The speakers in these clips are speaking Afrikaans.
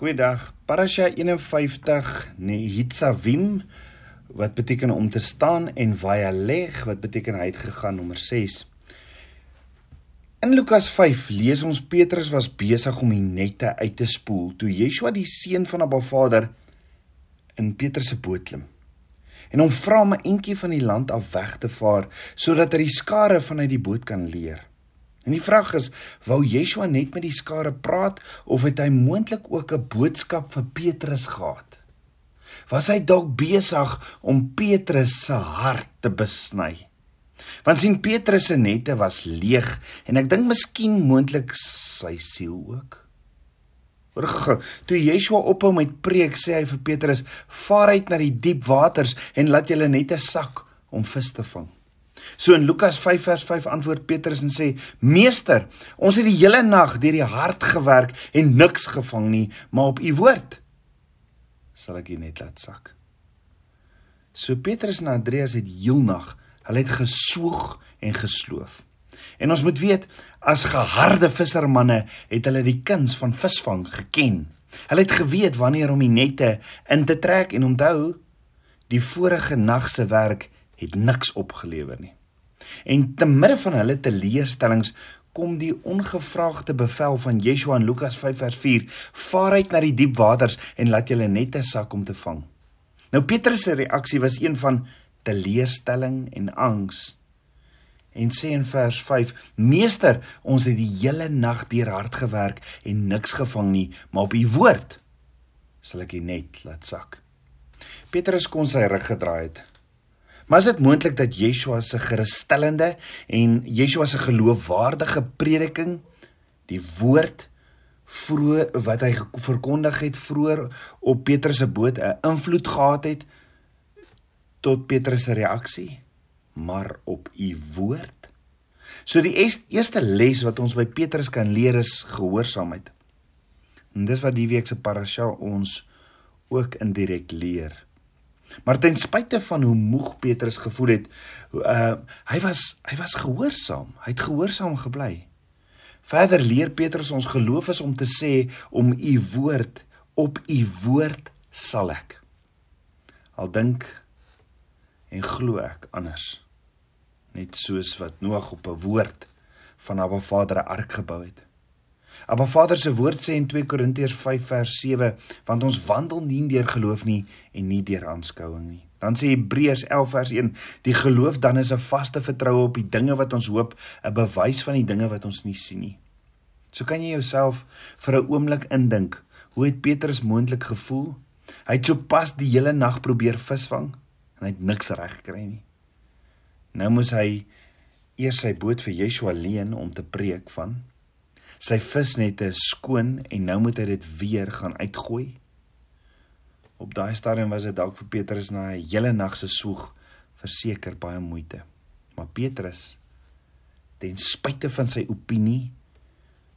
Goeiedag. Parasha 51 Nehitzavim wat beteken om te staan en Vayaleg wat beteken hy het gegaan nommer 6. In Lukas 5 lees ons Petrus was besig om die nette uit te spoel toe Yeshua die seun van Abba Vader in Petrus se boot klim en hom vra om 'n entjie van die land af weg te vaar sodat hy die skare vanuit die boot kan leer. En die vraag is, wou Yeshua net met die skare praat of het hy moontlik ook 'n boodskap vir Petrus gehad? Was hy dalk besig om Petrus se hart te besny? Want sien Petrus se nette was leeg en ek dink miskien moontlik sy siel ook. Hoor, toe Yeshua ophou met preek, sê hy vir Petrus: "Vaar uit na die diep waters en laat julle nette sak om vis te vang." So in Lukas 5 vers 5 antwoord Petrus en sê: "Meester, ons het die hele nag deur die hard gewerk en niks gevang nie, maar op u woord sal ek u net laat sak." So Petrus en Andreas het heelnag, hulle het gesoog en gesloof. En ons moet weet, as geharde vissermanne het hulle die kuns van visvang geken. Hulle het geweet wanneer om die nette in te trek en onthou, die vorige nag se werk het niks opgelewer nie. En te midde van hulle teleurstellings kom die ongevraagde bevel van Yeshua in Lukas 5 vers 4: "Vaar uit na die diep waters en laat julle nette sak om te vang." Nou Petrus se reaksie was een van teleurstelling en angs. En sê in vers 5: "Meester, ons het die hele nag deur hard gewerk en niks gevang nie, maar op u woord sal ek u net laat sak." Petrus kon sy rug gedraai het Maar is dit moontlik dat Yeshua se gerusstellende en Yeshua se geloofwaardige prediking die woord vroeg wat hy verkondig het vroeër op Petrus se boot 'n invloed gehad het tot Petrus se reaksie maar op u woord So die eerste les wat ons by Petrus kan leer is gehoorsaamheid. En dis wat die week se parasha ons ook indirek leer. Maar ten spyte van hoe moeg Petrus gevoel het, uh hy was hy was gehoorsaam. Hy het gehoorsaam gebly. Verder leer Petrus ons geloof is om te sê om u woord op u woord sal ek. Al dink en glo ek anders. Net soos wat Noag op 'n woord van Abba Vader 'n ark gebou het. Maar Vader se woord sê in 2 Korintiërs 5 vers 7, want ons wandel nie deur geloof nie en nie deur aanskouing nie. Dan sê Hebreërs 11 vers 1, die geloof dan is 'n vaste vertroue op die dinge wat ons hoop, 'n bewys van die dinge wat ons nie sien nie. So kan jy jouself vir 'n oomblik indink, hoe het Petrus moontlik gevoel? Hy het sopas die hele nag probeer visvang en hy het niks reg gekry nie. Nou moes hy eers sy boot vir Yeshua leen om te preek van Sy visnette is skoon en nou moet hy dit weer gaan uitgooi. Op daai stadium was dit dalk vir Petrus na 'n hele nag se soeg verseker baie moeite. Maar Petrus ten spyte van sy opinie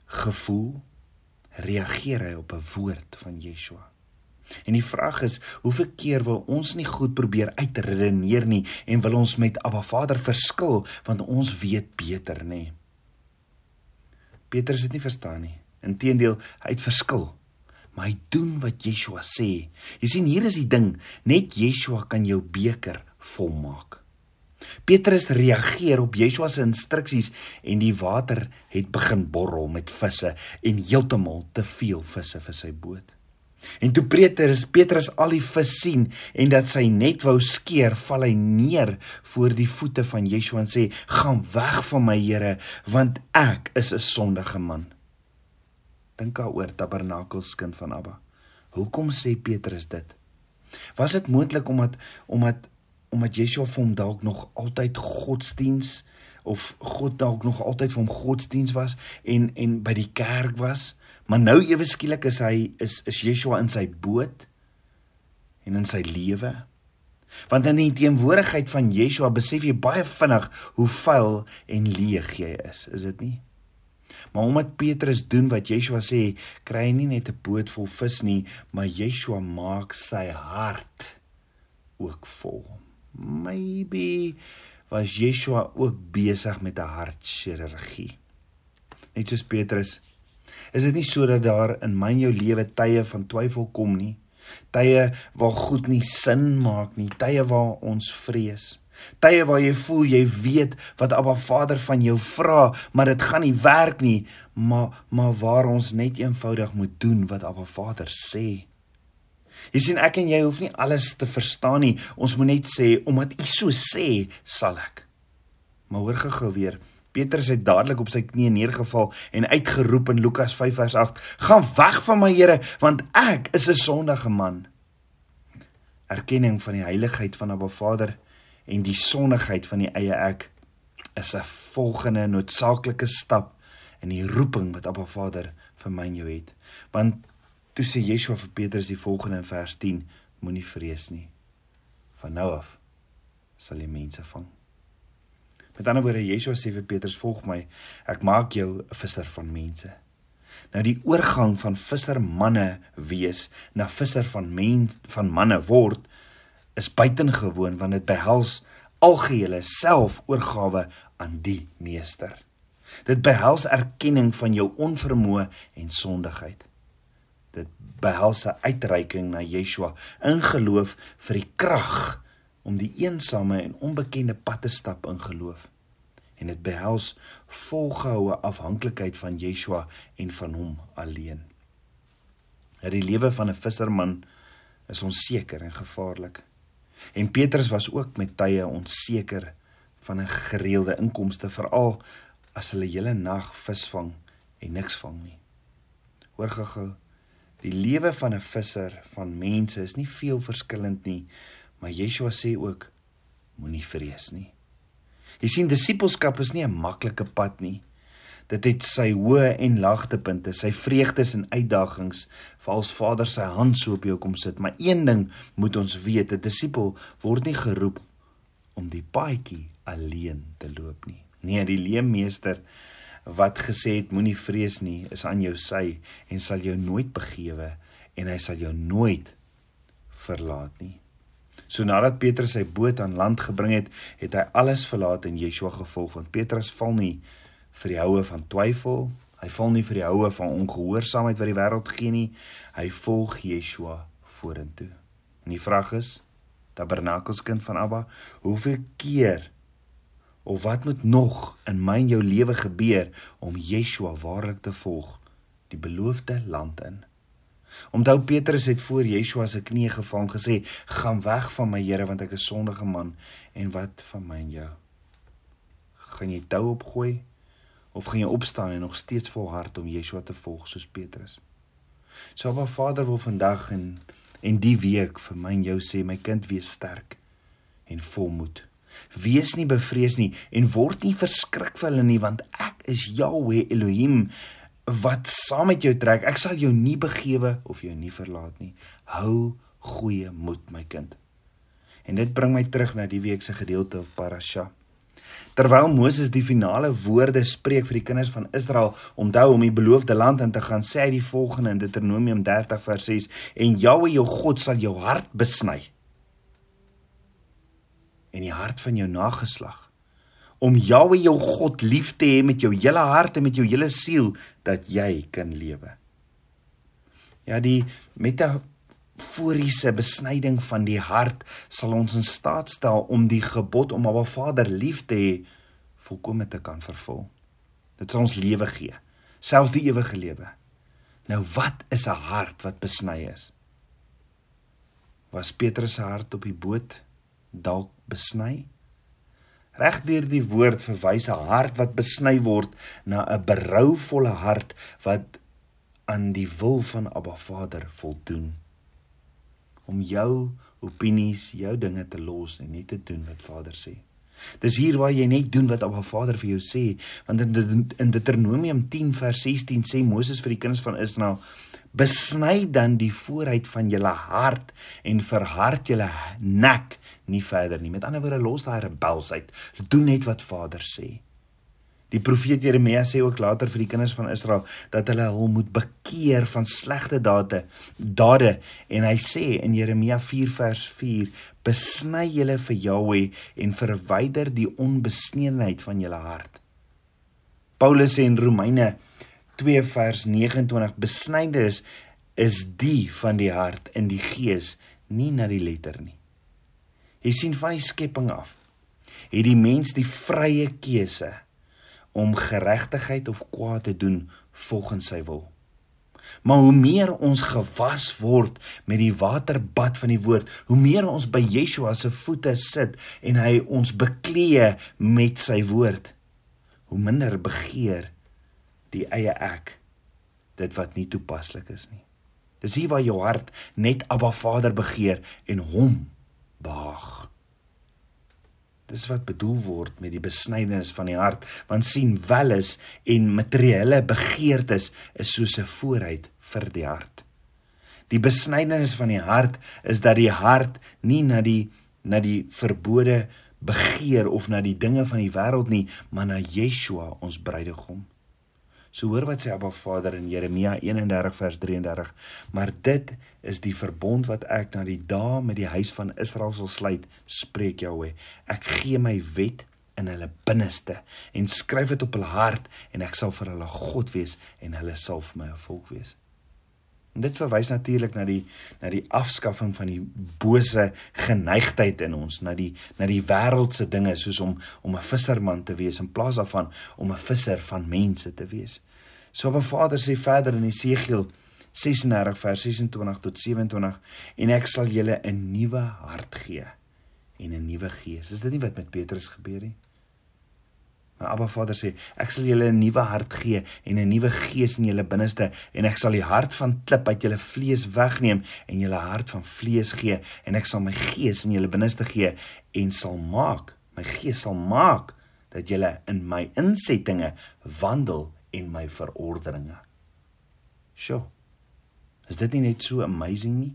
gevoel reageer hy op 'n woord van Yeshua. En die vraag is, hoeveel keer wil ons nie goed probeer uitredeneer nie en wil ons met Abba Vader verskil want ons weet beter nê? Nee. Petrus het nie verstaan nie. Inteendeel, hy het verskil. Maar hy doen wat Yeshua sê. Jy sien hier is die ding, net Yeshua kan jou beker volmaak. Petrus reageer op Yeshua se instruksies en die water het begin borrel met visse en heeltemal te veel visse vir sy boot. En toe Petrus Petrus al die vis sien en dat sy net wou skeer, val hy neer voor die voete van Yeshua en sê: "Gaan weg van my, Here, want ek is 'n sondige man." Dink daaroor, Tabernakelskind van Abba. Hoekom sê Petrus dit? Was dit moontlik omdat omdat omdat Yeshua vir hom dalk nog altyd godsdiens of God dalk nog altyd vir hom godsdiens was en en by die kerk was? Maar nou ewe skielik is hy is is Yeshua in sy boot en in sy lewe. Want in die teenwoordigheid van Yeshua besef jy baie vinnig hoe vuil en leeg jy is, is dit nie? Maar omdat Petrus doen wat Yeshua sê, kry hy nie net 'n boot vol vis nie, maar Yeshua maak sy hart ook vol. Maybe was Yeshua ook besig met 'n hartchirurgie. Net soos Petrus Is dit nie sodat daar in my en jou lewe tye van twyfel kom nie? Tye waar goed nie sin maak nie, tye waar ons vrees. Tye waar jy voel jy weet wat Abba Vader van jou vra, maar dit gaan nie werk nie, maar maar waar ons net eenvoudig moet doen wat Abba Vader sê. Jy sien ek en jy hoef nie alles te verstaan nie. Ons moet net sê omdat U so sê, sal ek. Maar hoor gou-gou weer. Petrus het dadelik op sy knieë neergeval en uitgeroep in Lukas 5 vers 8: "Gaan weg van my Here, want ek is 'n sondige man." Erkenning van die heiligheid van Abba Vader en die sondigheid van die eie ek is 'n volgende noodsaaklike stap in die roeping wat Abba Vader vir my en jou het. Want toe sê Yeshua vir Petrus die volgende in vers 10: Moenie vrees nie. Van nou af sal jy mense vang. Met ander woorde, Yeshua sê vir Petrus: "Volg my. Ek maak jou 'n visser van mense." Nou die oorgang van vissermanne wees na visser van mens van manne word is buitengewoon want dit behels algehele selfoorgawe aan die meester. Dit behels erkenning van jou onvermoë en sondigheid. Dit behels 'n uitreiking na Yeshua in geloof vir die krag om die eensame en onbekende pad te stap in geloof. En dit behels volgehoue afhanklikheid van Yeshua en van hom alleen. Dat die lewe van 'n visserman is onseker en gevaarlik. En Petrus was ook met tye onseker van 'n gereelde inkomste veral as hulle hele nag visvang en niks vang nie. Hoor gou-gou, die lewe van 'n visser van mense is nie veel verskillend nie Maar Yeshua sê ook moenie vrees nie. Jy sien disippelskap is nie 'n maklike pad nie. Dit het sy hoë en laagtepunte, sy vreugdes en uitdagings, veral as Vader sy hand so op jou kom sit, maar een ding moet ons weet, 'n disipel word nie geroep om die paadjie alleen te loop nie. Nee, die leemmeester wat gesê het moenie vrees nie, is aan jou sy en sal jou nooit begewe en hy sal jou nooit verlaat nie. So nadat Petrus sy boot aan land gebring het, het hy alles verlaat en Yeshua gevolg want Petrus val nie vir die houe van twyfel, hy val nie vir die houe van ongehoorsaamheid wat die wêreld gee nie. Hy volg Yeshua vorentoe. En die vraag is, tabernakelskind van Abba, hoeveel keer of wat moet nog in my en jou lewe gebeur om Yeshua waarlik te volg, die beloofde land in? Onthou Petrus het voor Yeshua se knieë geval en gesê: "Gaan weg van my Here want ek is sondige man en wat van my en jou?" Gaan jy tou opgooi of gaan jy opstaan en nog steeds volhard om Yeshua te volg soos Petrus? So wat Vader wil vandag en en die week vir my en jou sê, my kind, wees sterk en volmoed. Wees nie bevrees nie en word nie verskrik vir hulle nie want ek is Yahweh Elohim wat saam met jou trek. Ek sal jou nie begewe of jou nie verlaat nie. Hou goeie moed, my kind. En dit bring my terug na die week se gedeelte of parasha. Terwyl Moses die finale woorde spreek vir die kinders van Israel om onthou om die beloofde land in te gaan, sê hy die volgende in Deuteronomium 30 vers 6: "En Jahwe jou God sal jou hart besny en die hart van jou nageslag om Jahwe jou God lief te hê met jou hele hart en met jou hele siel dat jy kan lewe. Ja, die metaforiese besnyding van die hart sal ons in staat stel om die gebod om Abba Vader lief te hê volkome te kan vervul. Dit sal ons lewe gee, selfs die ewige lewe. Nou wat is 'n hart wat besny is? Was Petrus se hart op die boot dalk besny? Regdeur die woord verwys 'n hart wat besny word na 'n berouvolle hart wat aan die wil van Abba Vader voldoen. Om jou opinies, jou dinge te los en net te doen wat Vader sê. Dis hier waar jy net doen wat Abba Vader vir jou sê, want in in Deuteronomium 10 vers 16 sê Moses vir die kinders van Israel: "Besny dan die vooruit van julle hart en verhard julle nek nie verder nie. Met ander woorde, los daai rebelsheid. Doen net wat Vader sê. Die profeet Jeremia sê ook later vir die kinders van Israel dat hulle hom moet bekeer van slegte dade, dade en hy sê in Jeremia 4 vers 4: "Besny julle vir Jahweh en verwyder die onbesneenheid van julle hart." Paulus sê in Romeine 2 vers 29 besnydenis is die van die hart in die gees nie na die letter nie. Jy sien van die skepping af het die mens die vrye keuse om geregtigheid of kwaad te doen volgens sy wil. Maar hoe meer ons gewas word met die waterbad van die woord, hoe meer ons by Yeshua se voete sit en hy ons beklee met sy woord, hoe minder begeer die eie ek dit wat nie toepaslik is nie. Dis hier waar jou hart net Abba Vader begeer en hom behaag. Dis wat bedoel word met die besnydenis van die hart, want sien welis en materiële begeertes is soos 'n vooruit vir die hart. Die besnydenis van die hart is dat die hart nie na die na die verbode begeer of na die dinge van die wêreld nie, maar na Yeshua, ons bruidegom. So hoor wat sê Abba Vader in Jeremia 31 vers 33. Maar dit is die verbond wat ek na die dae met die huis van Israel sal sluit, spreek Jahweh. Ek gee my wet in hulle binneste en skryf dit op hulle hart en ek sal vir hulle God wees en hulle sal vir my 'n volk wees. En dit verwys natuurlik na die na die afskaffing van die bose geneigtheid in ons, na die na die wêreldse dinge soos om om 'n visserman te wees in plaas daarvan om 'n visser van mense te wees. So wat Vader sê verder in Esegiel 36 vers 26 tot 27 en ek sal julle 'n nuwe hart gee en 'n nuwe gees. Is dit nie wat met Petrus gebeur het nie? Maar Vader sê, ek sal julle 'n nuwe hart gee en 'n nuwe gees in julle binneste en ek sal die hart van klip uit julle vlees wegneem en julle hart van vlees gee en ek sal my gees in julle binneste gee en sal maak, my gees sal maak dat julle in my insettinge wandel en my verordeninge. Sjoe. Is dit nie net so amazing nie?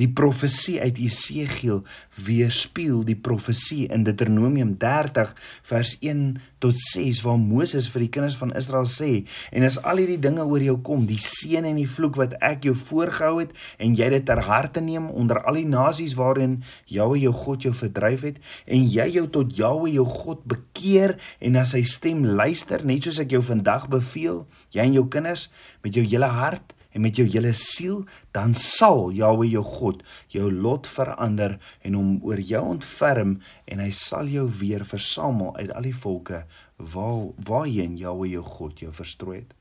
Die profesie uit Esegiel weerspieël die profesie in Deuteronomium 30 vers 1 tot 6 waar Moses vir die kinders van Israel sê en as al hierdie dinge oor jou kom die seën en die vloek wat ek jou voorgehou het en jy dit ter harte neem onder al die nasies waarin Jahwe jou God jou verdryf het en jy jou tot Jahwe jou God bekeer en na sy stem luister net soos ek jou vandag beveel jy en jou kinders met jou hele hart en met jou hele siel, dan sal Jahwe jou God jou lot verander en hom oor jou ontferm en hy sal jou weer versamel uit al die volke waar waarheen Jahwe jou God jou verstrooi het.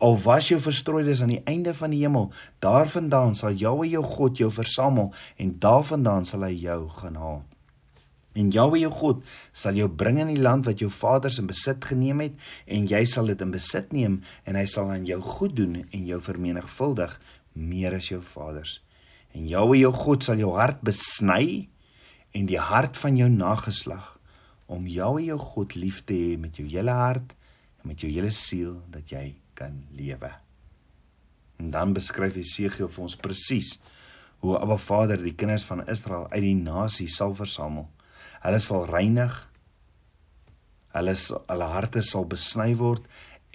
Al was jou verstrooides aan die einde van die hemel, daarvandaan sal Jahwe jou God jou versamel en daarvandaan sal hy jou gaan haal. En Jahwe jou God sal jou bring in die land wat jou vaders in besit geneem het en jy sal dit in besit neem en hy sal aan jou goed doen en jou vermenigvuldig meer as jou vaders. En Jahwe jou God sal jou hart besny en die hart van jou nageslag om Jahwe jou God lief te hê met jou hele hart en met jou hele siel dat jy kan lewe. En dan beskryf Jesegiel vir ons presies hoe Abba Vader die kinders van Israel uit die nasie sal versamel Hulle sal reinig. Hulle hulle harte sal besny word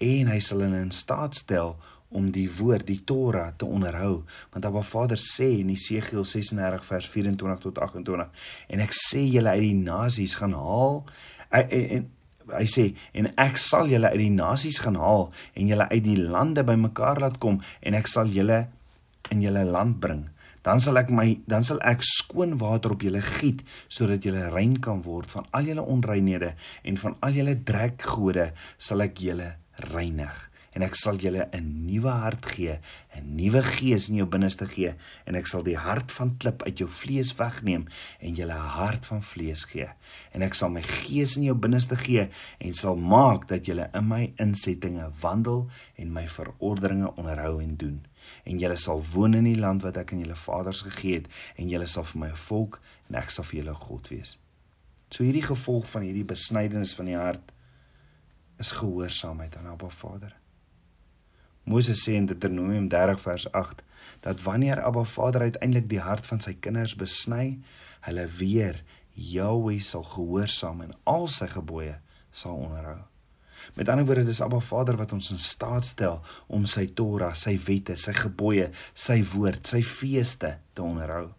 en hy sal hulle in staat stel om die woord, die Torah te onderhou. Want Abba Vader sê in Jesegiel 36 vers 24 tot 28 en ek sê julle uit die nasies gaan haal en, en hy sê en ek sal julle uit die nasies gaan haal en julle uit die lande bymekaar laat kom en ek sal julle in julle land bring dan sal ek my dan sal ek skoon water op julle giet sodat julle rein kan word. Van al julle onreinhede en van al julle drekgode sal ek julle reinig. En ek sal julle 'n nuwe hart gee 'n nuwe gees in jou binneste gee en ek sal die hart van klip uit jou vlees wegneem en julle 'n hart van vlees gee. En ek sal my gees in jou binneste gee en sal maak dat julle in my insettinge wandel en my verordeninge onderhou en doen en julle sal woon in die land wat ek aan julle vaders gegee het en julle sal vir my 'n volk en ek sal vir julle God wees. So hierdie gevolg van hierdie besnydenis van die hart is gehoorsaamheid aan Abba Vader. Moses sê in Deuteronomium 30 vers 8 dat wanneer Abba Vader uiteindelik die hart van sy kinders besny, hulle weer Jahweh sal gehoorsaam en al sy gebooie sal onderhou. Met ander woorde dis Abba Vader wat ons in staat stel om sy Torah, sy wette, sy gebooie, sy woord, sy feeste te onderhou.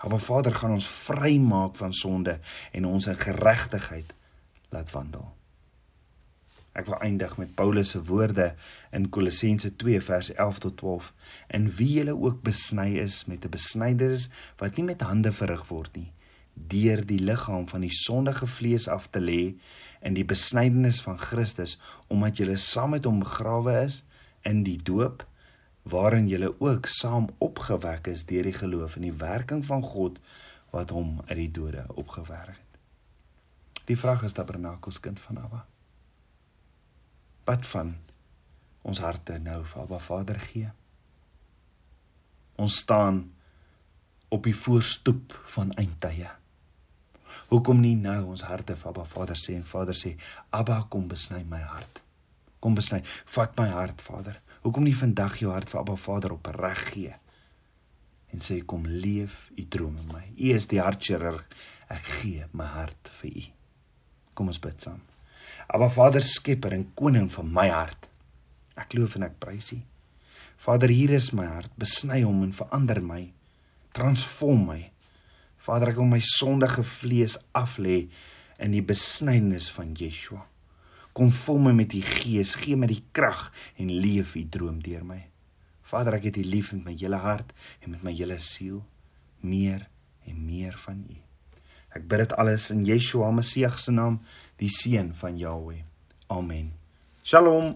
Abba Vader gaan ons vrymaak van sonde en ons in geregtigheid laat wandel. Ek wil eindig met Paulus se woorde in Kolossense 2 vers 11 tot 12. In wie julle ook besny is met 'n besnydenis wat nie met hande verrig word nie, deur die liggaam van die sondige vlees af te lê in die besnydenis van Christus omdat julle saam met hom begrawe is in die doop waarin julle ook saam opgewek is deur die geloof in die werking van God wat hom uit die dode opgewek het. Die vraag is tabernakels kind van Abba. Wat van ons harte nou vir Abba Vader gee? Ons staan op die voorstoep van eindtye. Hoekom nie nou ons harte vir Abba Vader sê en Vader sê Abba kom besny my hart. Kom besny, vat my hart Vader. Hoekom nie vandag jou hart vir Abba Vader opreg gee? En sê kom leef u droom in my. U is die hartchirurg. Ek gee my hart vir u. Kom ons bid saam. Abba Vader skepper en koning van my hart. Ek loof en ek prys u. Vader, hier is my hart. Besny hom en verander my. Transform my. Vader, ek wil my sondige vlees aflê in die besnydenis van Yeshua. Kom vul my met u gees, gee my die krag en leef u droom deur my. Vader, ek het u lief met my hele hart en met my hele siel, meer en meer van u. Ek bid dit alles in Yeshua Messie se naam, die seun van Jahweh. Amen. Shalom.